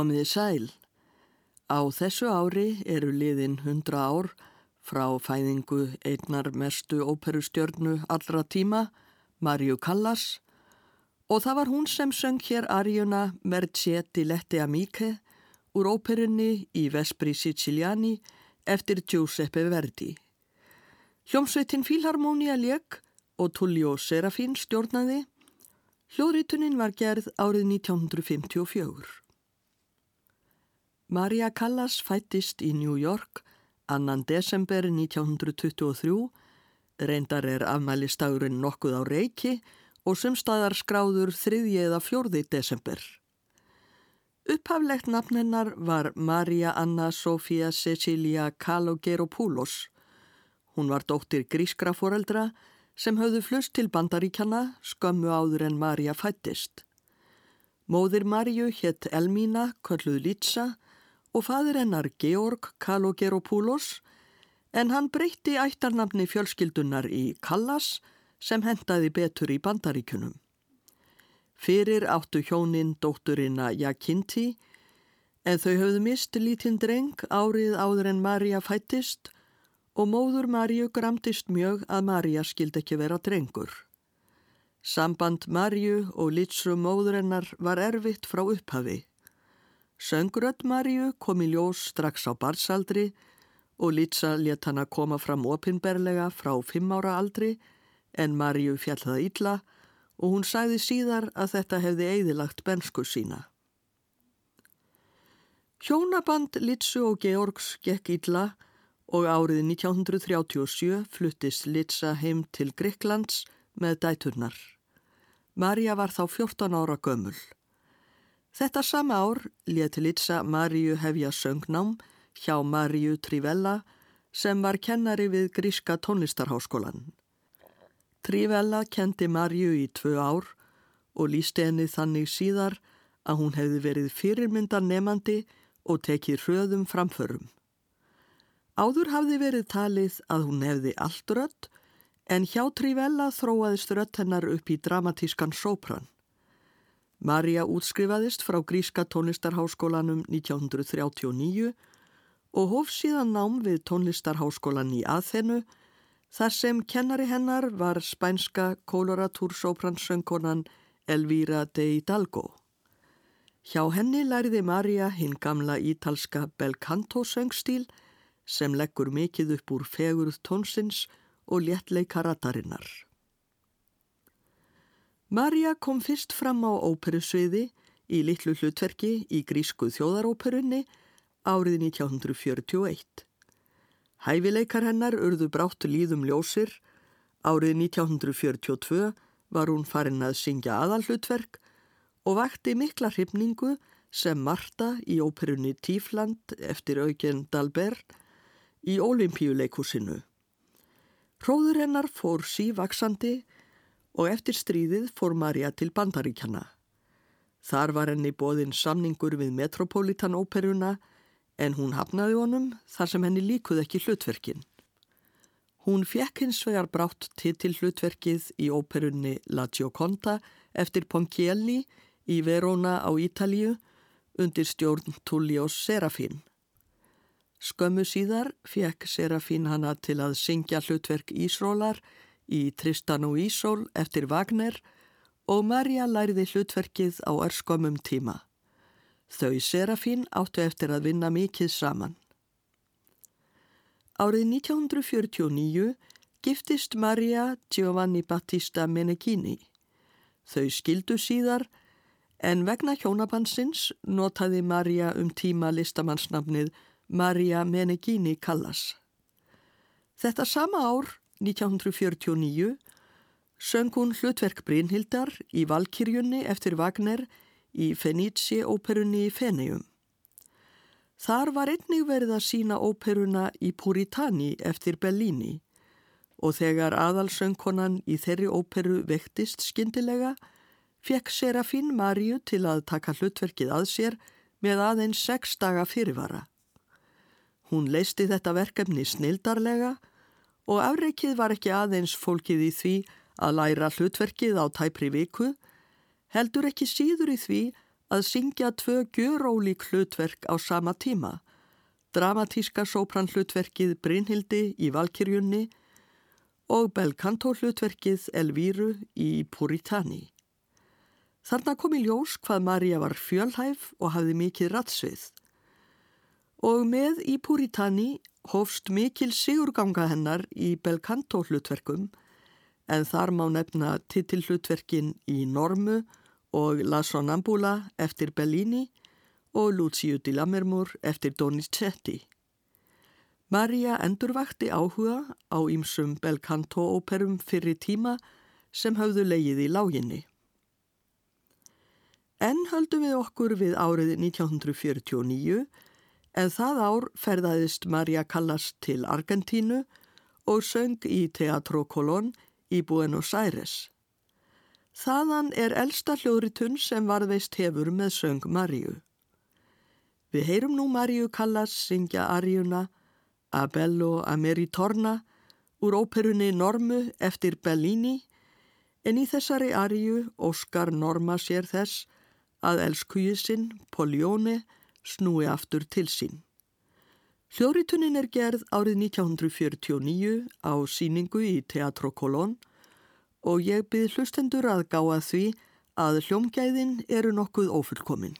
Komiði sæl. Á þessu ári eru liðin 100 ár frá fæðingu einnar mestu óperustjörnu allra tíma, Marju Callas, og það var hún sem söng hér arjuna Mercetti Letti Amiche úr óperunni í Vespri Siciliani eftir Giuseppe Verdi. Hljómsveitin Fílharmonia leik og Tullio Serafín stjórnaði. Hljóðritunin var gerð árið 1954. Maria Callas fættist í New York annan desember 1923, reyndar er afmælistagurinn nokkuð á reiki og sumstaðar skráður þriðji eða fjórði desember. Upphaflegt nafnennar var Maria Anna Sofia Cecilia Kalogeropoulos. Hún var dóttir grískra foreldra sem höfðu flust til bandaríkjana skömmu áður en Maria fættist. Móðir Marju hétt Elmína, kölluð Litsa, og fadir hennar Georg Kalogeropoulos en hann breytti ættarnafni fjölskyldunar í Callas sem hendaði betur í bandaríkunum. Fyrir áttu hjónin dótturina Jakinti en þau höfðu mist lítinn dreng árið áður en Marja fættist og móður Marju gramtist mjög að Marja skildi ekki vera drengur. Samband Marju og Litsru móðurinnar var erfitt frá upphafi. Söngrödd Maríu kom í ljós strax á barsaldri og Litsa let hana koma fram opinberlega frá fimm ára aldri en Maríu fjallaði illa og hún sagði síðar að þetta hefði eigðilagt bensku sína. Hjónaband Litsu og Georgs gekk illa og árið 1937 fluttist Litsa heim til Gríklands með dæturnar. Marja var þá 14 ára gömul. Þetta sama ár leti Litsa Maríu hefja söngnám hjá Maríu Trivella sem var kennari við Gríska tónlistarháskólan. Trivella kendi Maríu í tvö ár og lísti henni þannig síðar að hún hefði verið fyrirmyndan nefandi og tekið hröðum framförum. Áður hafði verið talið að hún hefði allt rött en hjá Trivella þróaðist rött hennar upp í dramatískan sópran. Marja útskrifaðist frá Gríska tónlistarháskólanum 1939 og hóf síðan nám við tónlistarháskólan í aðþennu þar sem kennari hennar var spænska koloratúrsópranssöngonan Elvira de Hidalgo. Hjá henni læriði Marja hinn gamla ítalska belcanto söngstíl sem leggur mikið upp úr fegurð tónsins og léttleika ratarinnar. Marja kom fyrst fram á óperusviði í litlu hlutverki í grísku þjóðaróperunni árið 1941. Hæfileikar hennar urðu brátt líðum ljósir. Árið 1942 var hún farin að syngja aðalhlutverk og vakti mikla hrifningu sem Marta í óperunni Tífland eftir auken Dalbert í Ólimpíuleikúsinu. Hróður hennar fór sívaksandi og eftir stríðið fór Marja til bandaríkjana. Þar var henni bóðinn samningur við Metropolitan óperuna en hún hafnaði honum þar sem henni líkuð ekki hlutverkin. Hún fekk hins vegar brátt titil hlutverkið í óperunni La Gioconda eftir Ponchielli í Verona á Ítalju undir stjórn Tullios Serafín. Skömmu síðar fekk Serafín hana til að syngja hlutverk Ísrólar í Tristan og Ísól eftir Wagner og Marja læriði hlutverkið á örskomum tíma. Þau Serafín áttu eftir að vinna mikið saman. Árið 1949 giftist Marja Giovanni Battista Menechini. Þau skildu síðar en vegna hjónabansins notaði Marja um tíma listamannsnafnið Marja Menechini Callas. Þetta sama ár 1949 söng hún hlutverk Brynhildar í Valkyrjunni eftir Wagner í Fenici-óperunni í Feneum. Þar var einnig verið að sína óperuna í Puritani eftir Bellini og þegar aðalsöngkonan í þeirri óperu vektist skindilega fekk Serafín Marju til að taka hlutverkið að sér með aðeins sex daga fyrirvara. Hún leisti þetta verkefni snildarlega og afreikið var ekki aðeins fólkið í því að læra hlutverkið á tæpri viku, heldur ekki síður í því að syngja tvö gjörólík hlutverk á sama tíma, dramatíska sópran hlutverkið Brynhildi í Valkyrjunni og belkanto hlutverkið Elvíru í Puritani. Þarna kom í ljós hvað Marja var fjölhæf og hafði mikið ratsvið. Og með í Puritani hófst mikil sigurganga hennar í belkanto hlutverkum en þar má nefna titillutverkin í Normu og La Sonambula eftir Bellini og Lucio di Lammermoor eftir Donizetti. Marja endurvakti áhuga á ýmsum belkanto-óperum fyrir tíma sem höfðu leið í láginni. Enn höldum við okkur við árið 1949 en það ár ferðaðist Marja Callas til Argentínu og söng í Teatro Colón í Buenos Aires. Þaðan er elsta hljóðritun sem varðveist hefur með söng Marju. Við heyrum nú Marju Callas syngja arjuna Abello Ameritorna úr óperunni Normu eftir Bellini en í þessari arju Óskar Norma sér þess að elskujusinn Poljóni snúi aftur til sín. Hljóritunnin er gerð árið 1949 á síningu í Teatro Colón og ég byrð hlustendur að gáða því að hljómgæðin eru nokkuð ófullkominn.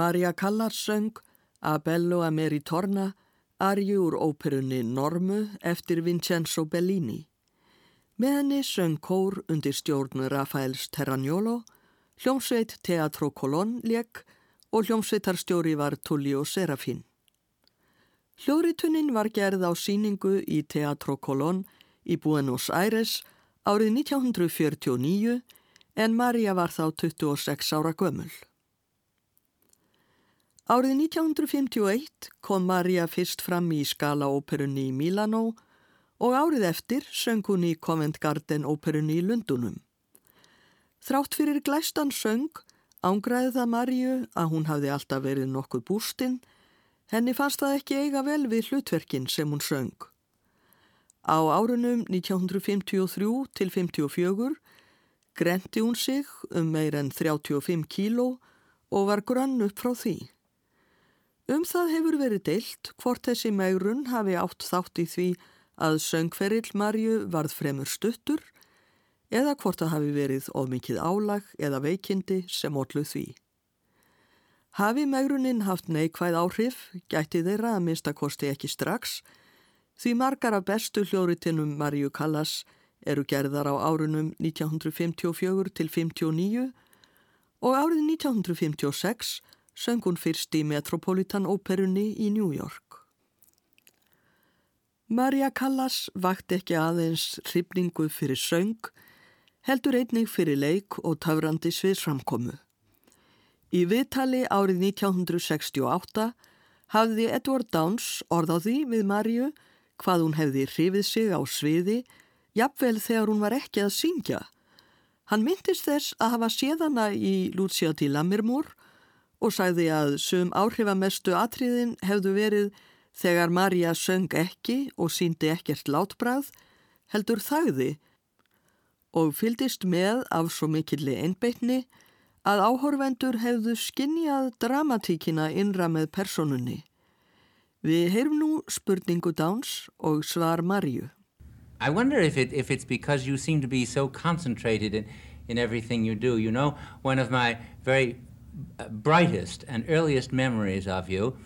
Marja Callas söng Abello Ameritorna arju úr óperunni Normu eftir Vincenzo Bellini. Með henni söng kór undir stjórn Rafaels Terranjolo, hljómsveit Teatro Colón leik og hljómsveitarstjóri var Tullio Serafín. Hljóritunnin var gerð á síningu í Teatro Colón í Buenos Aires árið 1949 en Marja var þá 26 ára gömul. Árið 1951 kom Marja fyrst fram í Skala-óperunni í Milano og árið eftir söng hún í Covent Garden óperunni í Lundunum. Þrátt fyrir glæstan söng ángraði það Marju að hún hafði alltaf verið nokkuð bústinn, henni fannst það ekki eiga vel við hlutverkin sem hún söng. Á árunum 1953 til 54 grenti hún sig um meir en 35 kíló og var grönn upp frá því. Um það hefur verið deilt hvort þessi megrun hafi átt þátt í því að söngferill Marju varð fremur stuttur eða hvort það hafi verið ofmikið álag eða veikindi sem orluð því. Hafi megruninn haft neikvæð áhrif, gæti þeirra að minnstakosti ekki strax, því margar af bestu hljóritinum Marju Callas eru gerðar á árunum 1954 til 59 og árið 1956 söng hún fyrst í Metropolitan Óperunni í New York. Marja Callas vakt ekki aðeins hrifningu fyrir söng, heldur einnig fyrir leik og töfrandi sviðsframkomu. Í viðtali árið 1968 hafði Edward Downs orðaði við Marju hvað hún hefði hrifið sig á sviði jafnvel þegar hún var ekki að syngja. Hann myndist þess að hafa séðana í Lucia di Lammermoor og sagði að sum áhrifamestu atriðin hefðu verið þegar Marja söng ekki og síndi ekkert látbrað, heldur þagði og fyldist með af svo mikilli einbeitni að áhorvendur hefðu skinnjað dramatíkina innra með personunni. Við heyrum nú spurningu Dáns og svar Marju. I wonder if, it, if it's because you seem to be so concentrated in, in everything you do. You know, one of my very brightest and earliest memories of you,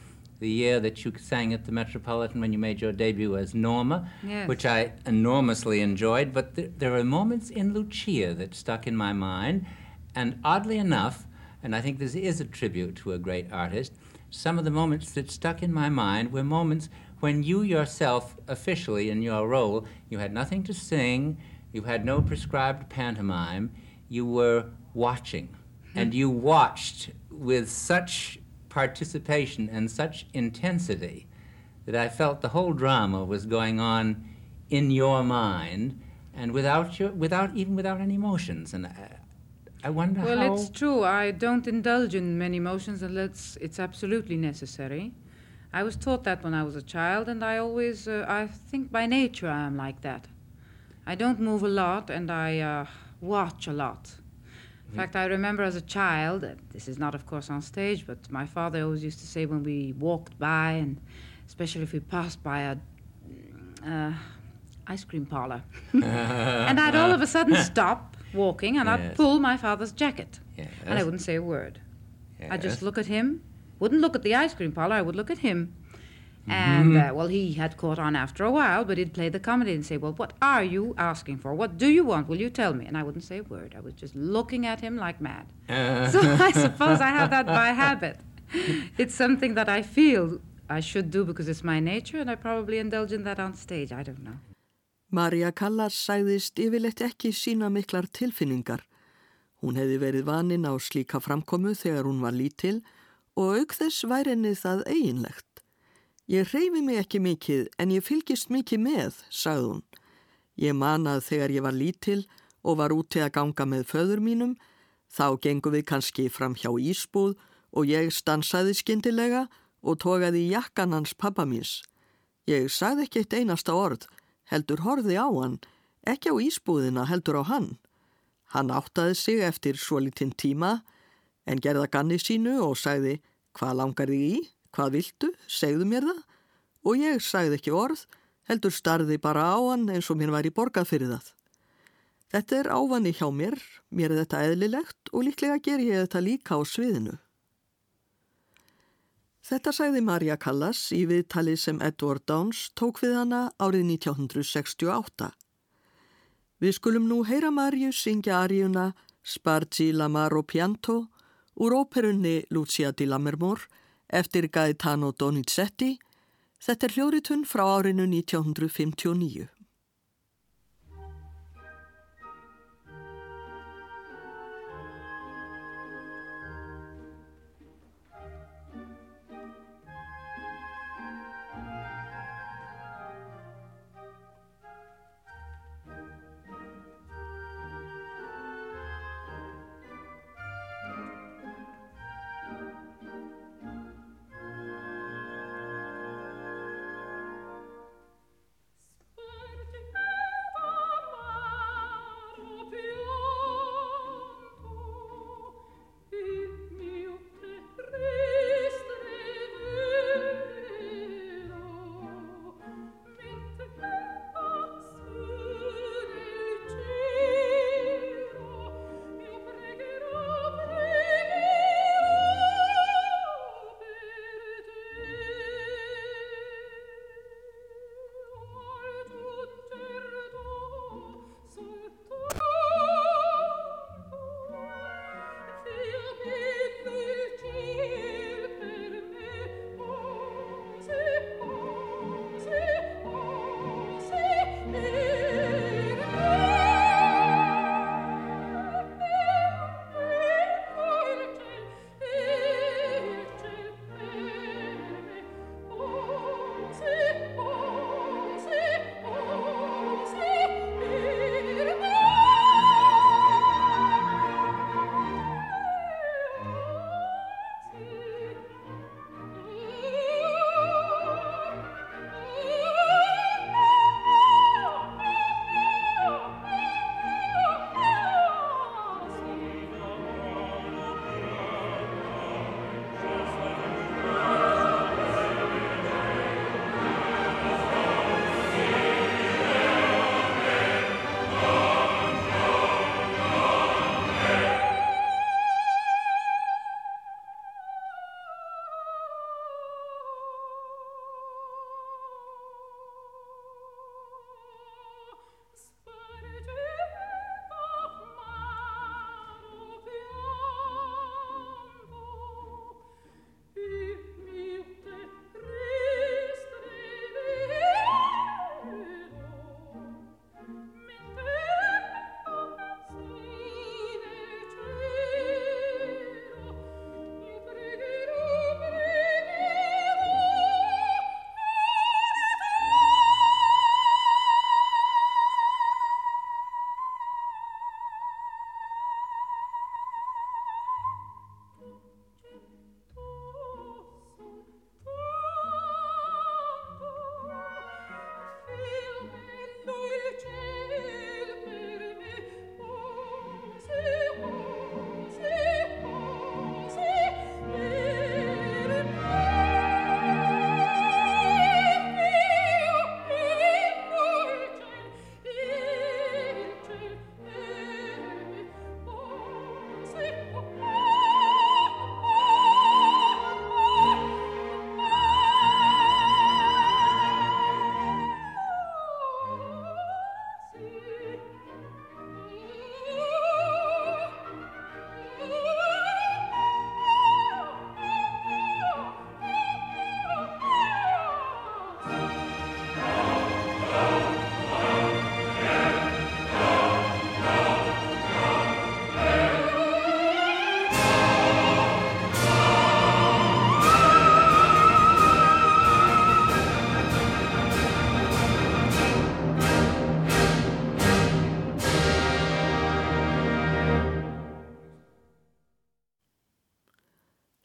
the year that you sang at the Metropolitan when you made your debut as Norma, yes. which I enormously enjoyed. But th there are moments in Lucia that stuck in my mind, and oddly enough, and I think this is a tribute to a great artist, some of the moments that stuck in my mind were moments when you yourself, officially in your role, you had nothing to sing, you had no prescribed pantomime, you were watching. Hmm. And you watched with such participation and such intensity that I felt the whole drama was going on in your mind and without your, without even without any emotions. And I, I wonder well, how. Well, it's true. I don't indulge in many emotions unless it's absolutely necessary. I was taught that when I was a child, and I always, uh, I think by nature I am like that. I don't move a lot, and I uh, watch a lot. In mm. fact, I remember as a child, uh, this is not, of course, on stage, but my father always used to say when we walked by, and especially if we passed by a uh, ice cream parlor, and I'd all of a sudden stop walking, and yes. I'd pull my father's jacket, yes. and I wouldn't say a word. Yes. I'd just look at him wouldn't look at the ice cream parlor, I would look at him. And, mm-hmm. uh, well, he had caught on after a while, but he'd play the comedy and say, Well, what are you asking for? What do you want? Will you tell me? And I wouldn't say a word. I was just looking at him like mad. Uh. So I suppose I have that by habit. It's something that I feel I should do because it's my nature, and I probably indulge in that on stage. I don't know. Marja Callas sæðist yfirleitt ekki sína miklar tilfinningar. Hún hefði verið vaninn á slíka framkomu þegar hún var lítil og auk þess væri henni það eiginlegt. Ég reyfi mig ekki mikið en ég fylgist mikið með, sagði hún. Ég manað þegar ég var lítil og var úti að ganga með föður mínum, þá gengum við kannski fram hjá Ísbúð og ég stansaði skindilega og tókaði jakkan hans pappa míns. Ég sagði ekki eitt einasta orð, heldur horði á hann, ekki á Ísbúðina heldur á hann. Hann áttaði sig eftir svo litinn tíma, en gerða ganni sínu og sagði hvað langar þig í, hvað viltu, segðu mér það og ég sagði ekki orð, heldur starði bara á hann eins og mér væri borgað fyrir það. Þetta er ávanni hjá mér, mér er þetta eðlilegt og líklega ger ég þetta líka á sviðinu. Þetta sagði Marja Callas í viðtali sem Edward Downs tók við hana árið 1968. Við skulum nú heyra Marju syngja aríuna Spargi Lamaro Pianto úr óperunni Lucia di Lammermoor eftir Gaetano Donizetti. Þetta er hljóritun frá árinu 1959.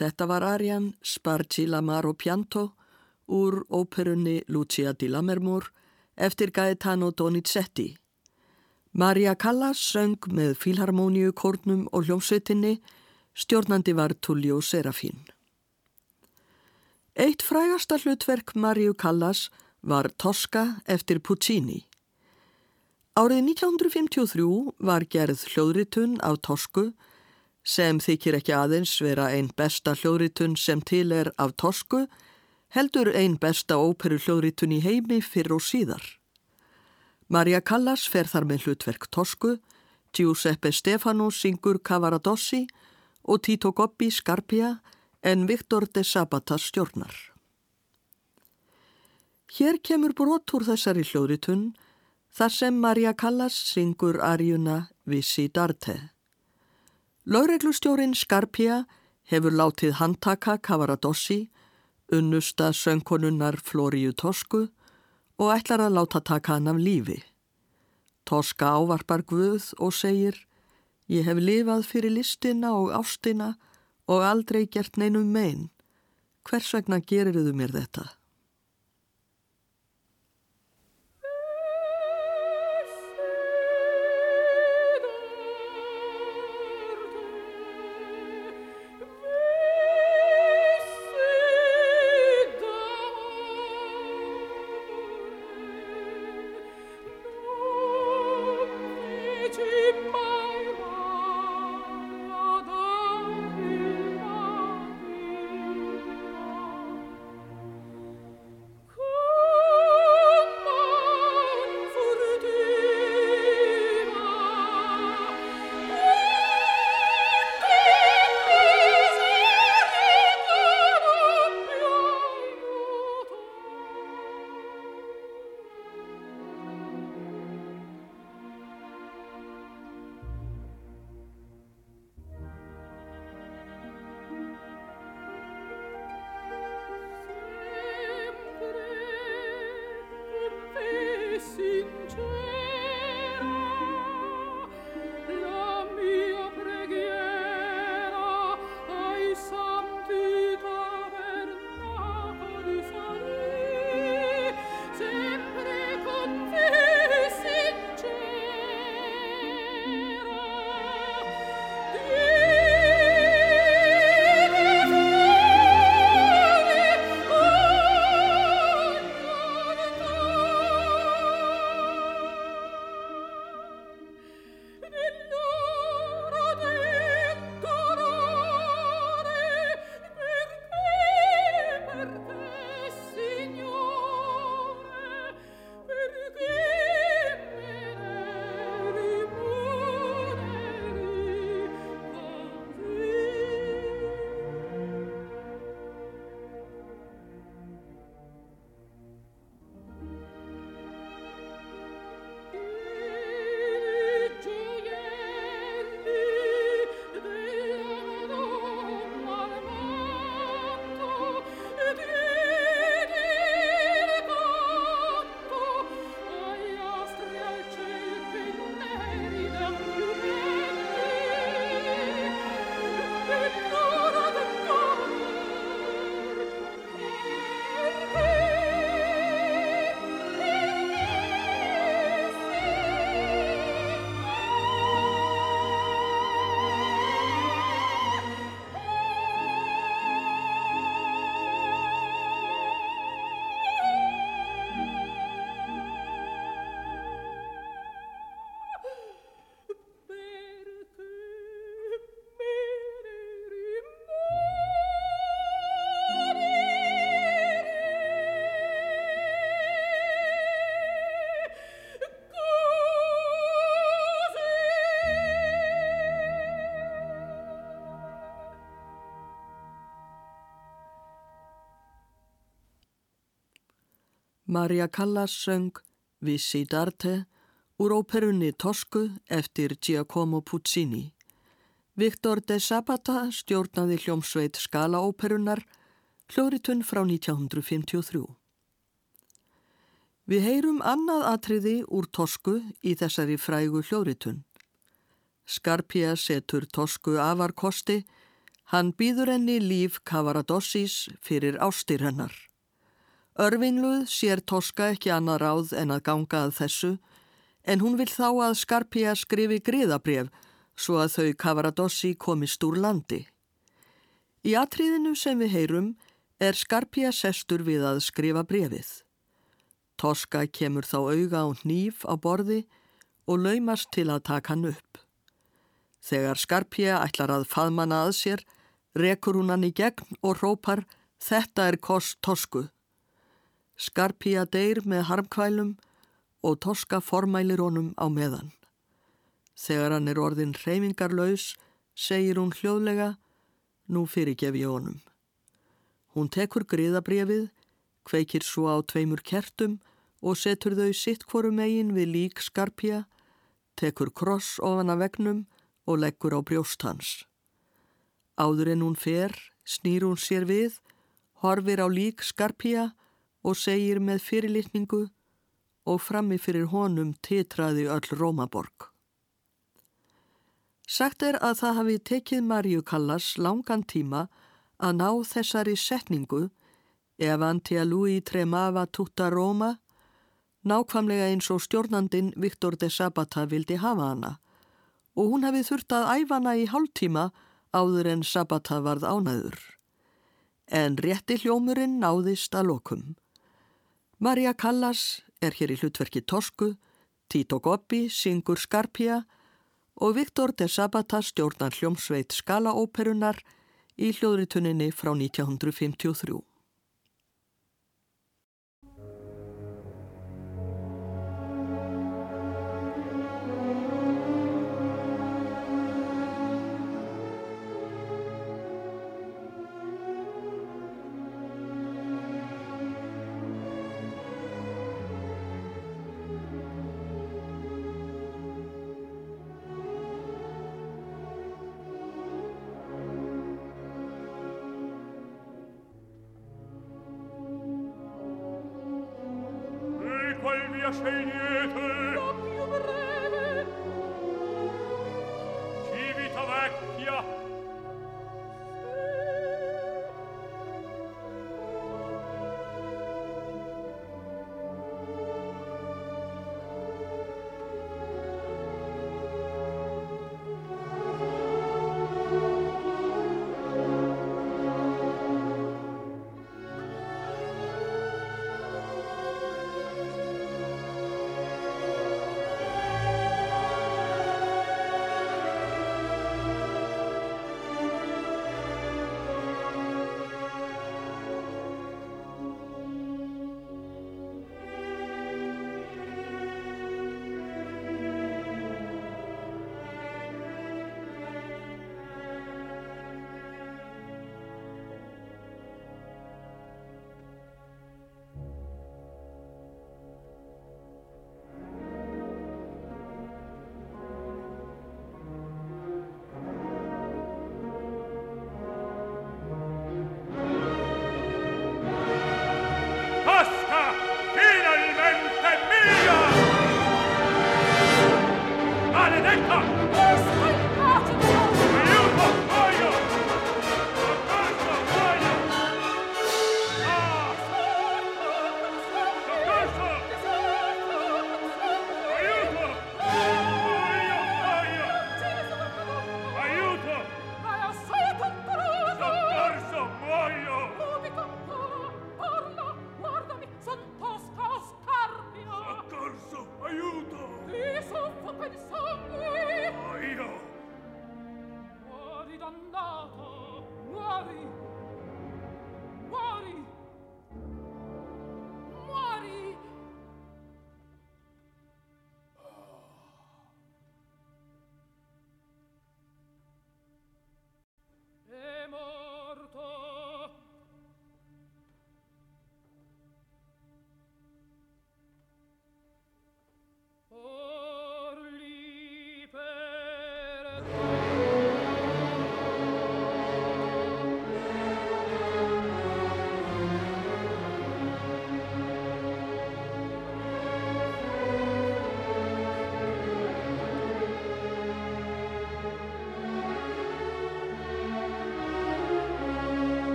Þetta var Arjan Sparci Lamaro Pianto úr óperunni Lucia di Lammermoor eftir Gaetano Donizetti. Maria Callas söng með filharmoníu kórnum og hljómsveitinni, stjórnandi var Tullio Serafín. Eitt frægasta hlutverk Mariu Callas var Tosca eftir Puccini. Árið 1953 var gerð hljóðritun af Tosku sem þykir ekki aðeins vera einn besta hljóðritun sem til er af Tosku, heldur einn besta óperu hljóðritun í heimi fyrir og síðar. Maria Callas fer þar með hlutverk Tosku, Giuseppe Stefano syngur Cavaradossi og Tito Gobbi Scarpia en Victor de Sabata stjórnar. Hér kemur brot úr þessari hljóðritun þar sem Maria Callas syngur arjuna Vissi Darte. Laureglustjórin Scarpia hefur látið handtaka Cavaradossi, unnusta söngkonunnar Flóriu Tosku og ætlar að láta taka hann af lífi. Toska ávarpar Guð og segir Ég hef lifað fyrir listina og ástina og aldrei gert neinum megin. Hvers vegna gerir þau mér þetta? Maria Callas söng Vissi d'arte úr óperunni Tosku eftir Giacomo Puccini. Victor de Sabata stjórnaði hljómsveit skalaóperunnar hljóritun frá 1953. Við heyrum annað atriði úr Tosku í þessari frægu hljóritun. Skarpja setur Tosku afarkosti, Hann býður henni líf Kavaradossis fyrir ástir hennar. Örvingluð sér Toska ekki annað ráð en að ganga að þessu en hún vil þá að Skarpia skrifi griðabref svo að þau Kavaradossi komist úr landi. Í atriðinu sem við heyrum er Skarpia sestur við að skrifa brefið. Toska kemur þá auga á nýf á borði og laumast til að taka hann upp. Þegar Skarpia ætlar að faðmana að sér, rekur hún hann í gegn og rópar Þetta er kost Tosku. Skarpia deyr með harmkvælum og Toska formælir honum á meðan. Þegar hann er orðin reymingarlaus, segir hún hljóðlega, nú fyrirgef ég honum. Hún tekur griðabrefið, kveikir svo á tveimur kertum og setur þau sitt hvoru megin við lík Skarpia, tekur kross ofan að vegnum og leggur á brjóst hans. Áður en hún fer, snýr hún sér við, horfir á lík Skarpia og segir með fyrirlitningu og frammi fyrir honum titraði öll Rómaborg. Sagt er að það hafi tekið Marju Callas langan tíma að ná þessari setningu Evantia lui tremava tutta Roma, nákvamlega eins og stjórnandin Viktor de Sabata vildi hafa hana og hún hefði þurft að æfana í hálftíma áður en Sabata varð ánæður. En rétti hljómurinn náðist að lokum. Marja Callas er hér í hlutverki Tosku, Tito Goppi syngur Skarpia og Viktor de Sabata stjórnar hljómsveit Skalaóperunar í hljóðrituninni frá 1953.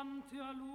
Davanti a lui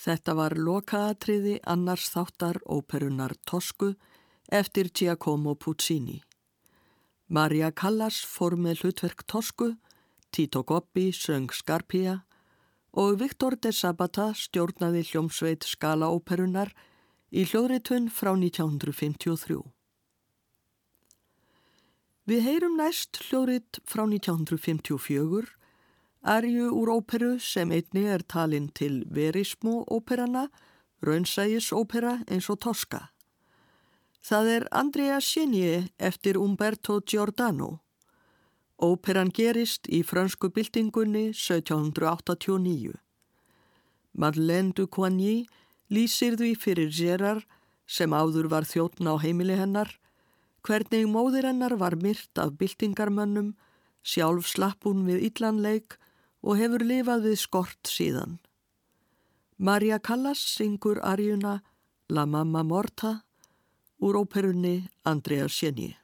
Þetta var lokaatriði annars þáttar óperunar Tosku eftir Giacomo Puccini. Maria Callas fór með hlutverk Tosku, Tito Gobbi söng Scarpia og Victor de Sabata stjórnaði hljómsveit skala óperunar í hljóðritun frá 1953. Við heyrum næst hljóðrit frá 1954 Arju úr óperu sem einni er talinn til verismo óperana, raunsægis ópera eins og Tosca. Það er Andrea Chenier eftir Umberto Giordano. Óperan gerist í fransku byltingunni 1789. Madeleine du Coigny lýsir því fyrir Gerard sem áður var þjóttn á heimili hennar, hvernig móðir hennar var myrt af byltingarmönnum, sjálf slapp hún við illanleik og hefur lifað við skort síðan. Marja Callas syngur arjuna La Mamma Morta úr óperunni Andrea Sjeni.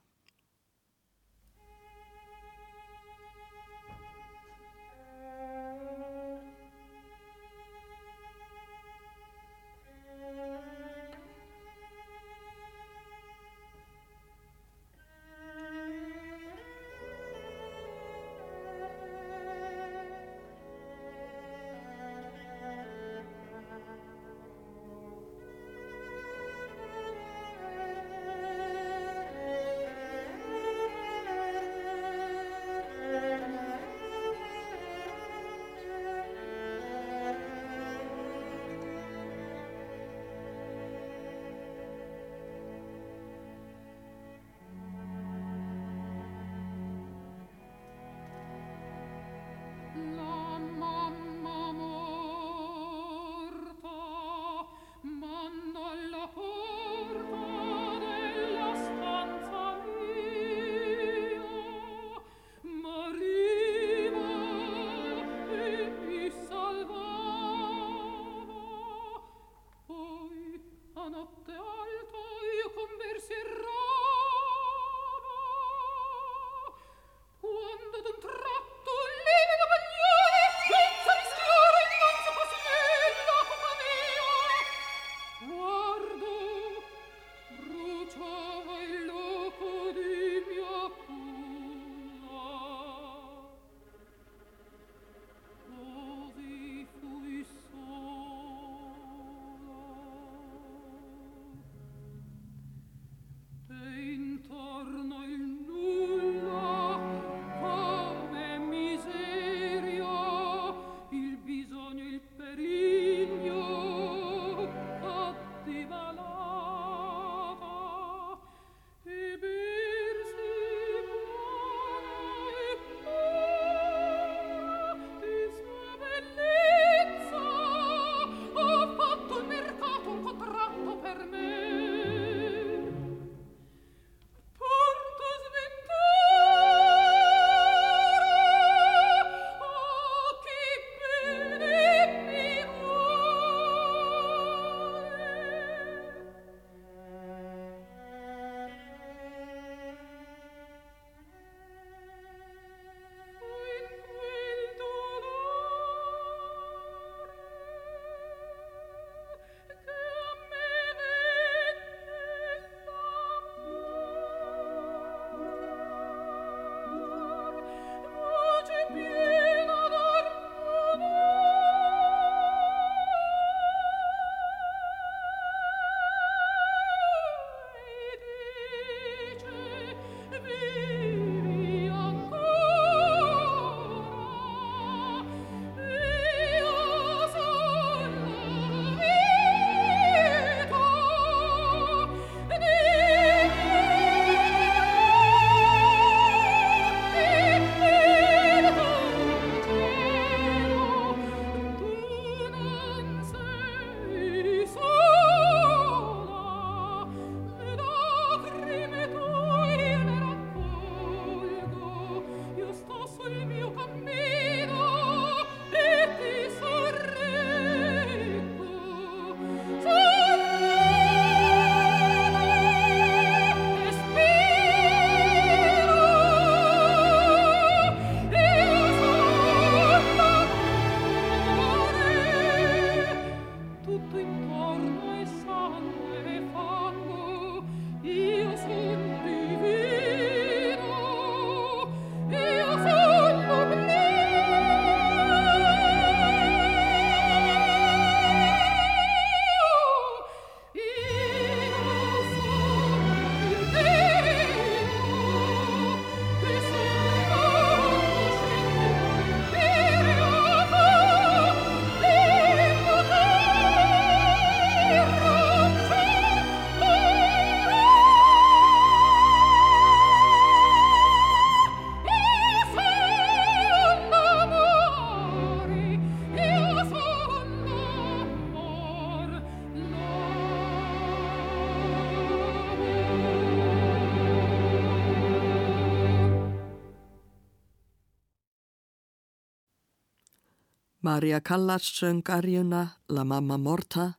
Maria Callas söng arjuna La Mamma Morta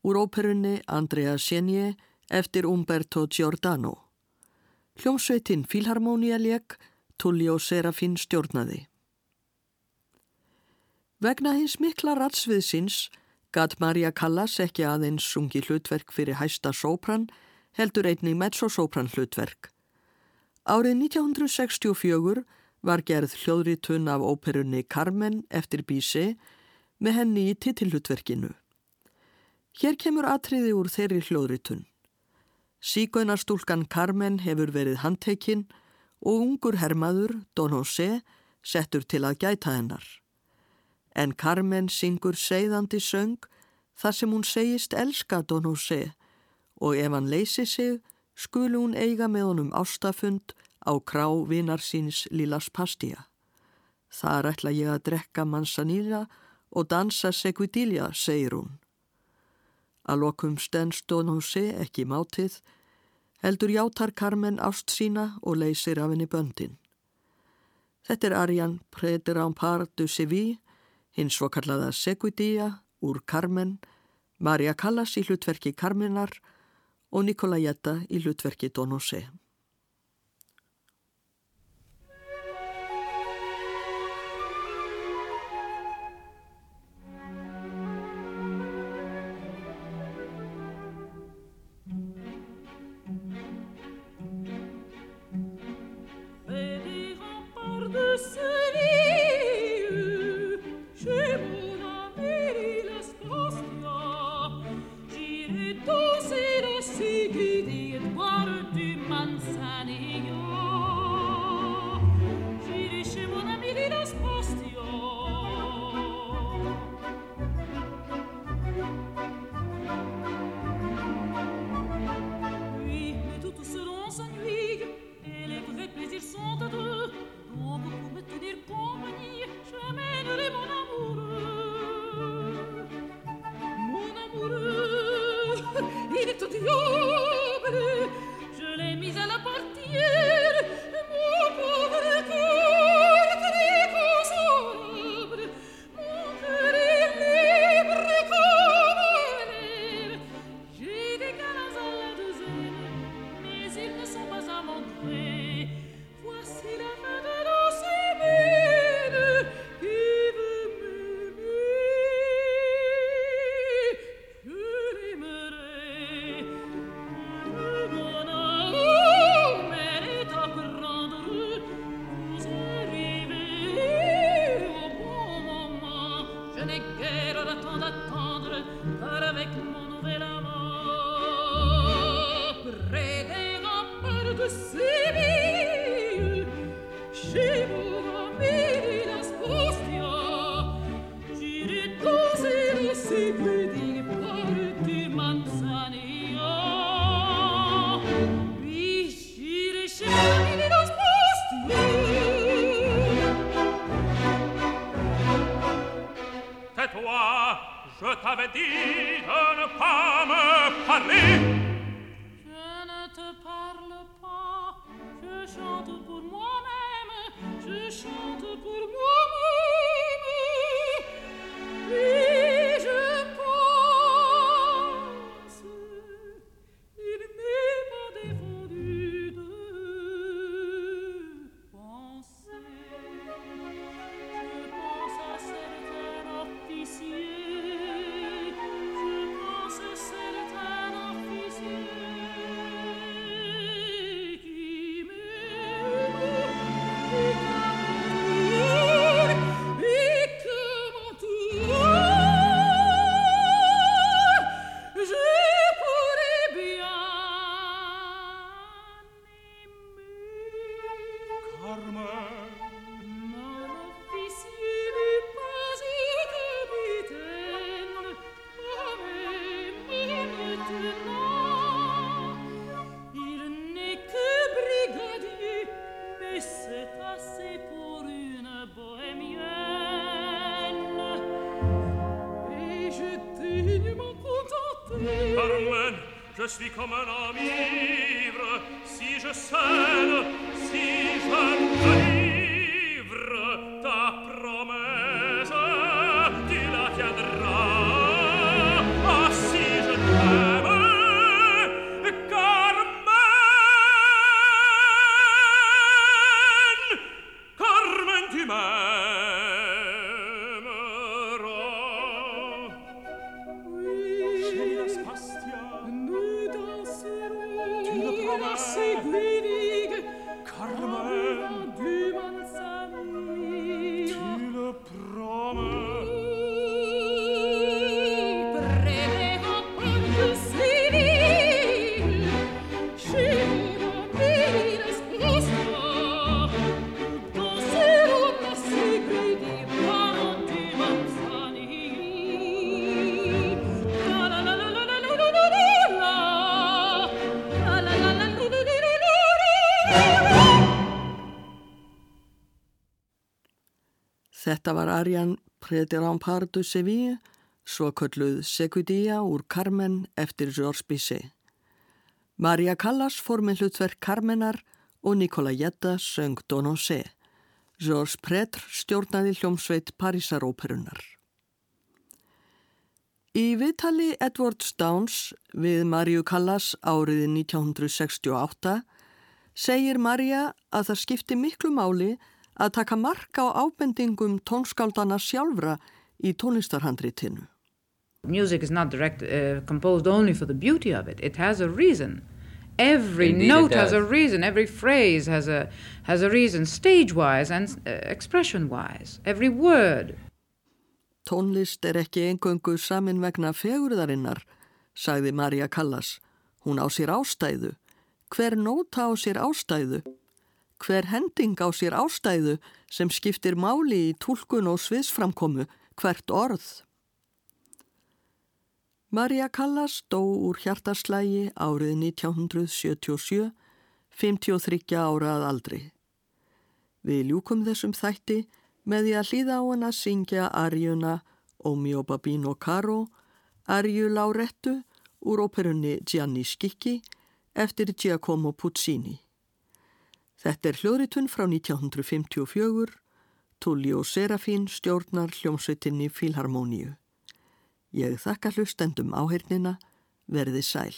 úr óperunni Andrea Senje eftir Umberto Giordano. Hljómsveitin Filharmonia leik, Tullio Serafín stjórnaði. Vegna hins mikla ratsviðsins gatt Maria Callas ekki aðeins sungi hlutverk fyrir hæsta sópran, heldur einnig mezzosópran hlutverk. Árið 1964 var gerð hljóðritun af óperunni Carmen eftir Bísi með henni í titillutverkinu. Hér kemur atriði úr þeirri hljóðritun. Sígönarstúlkan Carmen hefur verið handtekinn og ungur hermaður, Don José, settur til að gæta hennar. En Carmen syngur seiðandi söng þar sem hún segist elska Don José og ef hann leysi sig skulu hún eiga með honum ástafund á krá vinar síns Lilas Pastia. Þar ætla ég að drekka mansanýra og dansa seguidilja, segir hún. Að lokum stendst Don José ekki mátið, heldur játar Carmen ást sína og leysir af henni böndin. Þetta er Arjan Préderampar du Séville, hins svo kallaða Seguidilla úr Carmen, Maria Callas í hlutverki Carmenar og Nikola Jetta í hlutverki Don Become an army. Arjan Prédirampar de Seville, svo kölluð Seguidía úr Carmen eftir Georges Bizet. Maria Callas fór með hlutverk Carmenar og Nicola Jetta söng Donosé. Georges Prédr stjórnaði hljómsveit Parísaróperunar. Í viðtali Edward Stowns við Mariu Callas árið 1968 segir Maria að það skipti miklu máli að taka marka á ábendingum tónskáldana sjálfra í tónlistarhandritinu. Music is not direct, uh, composed only for the beauty of it. It has a reason. Every Indeed note has a reason. Every phrase has a has a reason, stage-wise and uh, expression-wise. Every word. Tónlist er ekki engöngu samin vegna fegurðarinnar, sagði Maria Callas. Hún á sér ástæðu. Hver nóta á sér ástæðu? Hver hending á sér ástæðu sem skiptir máli í túlkun og sviðsframkomu hvert orð? Maria Callas dó úr hjartaslægi árið 1977, 53 ára að aldri. Við ljúkum þessum þætti með því að hlýða á hana syngja arjuna O mio babino caro, arju Laurettu úr óperunni Gianni Schicchi eftir Giacomo Puccini. Þetta er hljóðritun frá 1954, Tullio Serafín stjórnar hljómsveitinni Filharmoníu. Ég þakka hlustendum áhernina, verði sæl.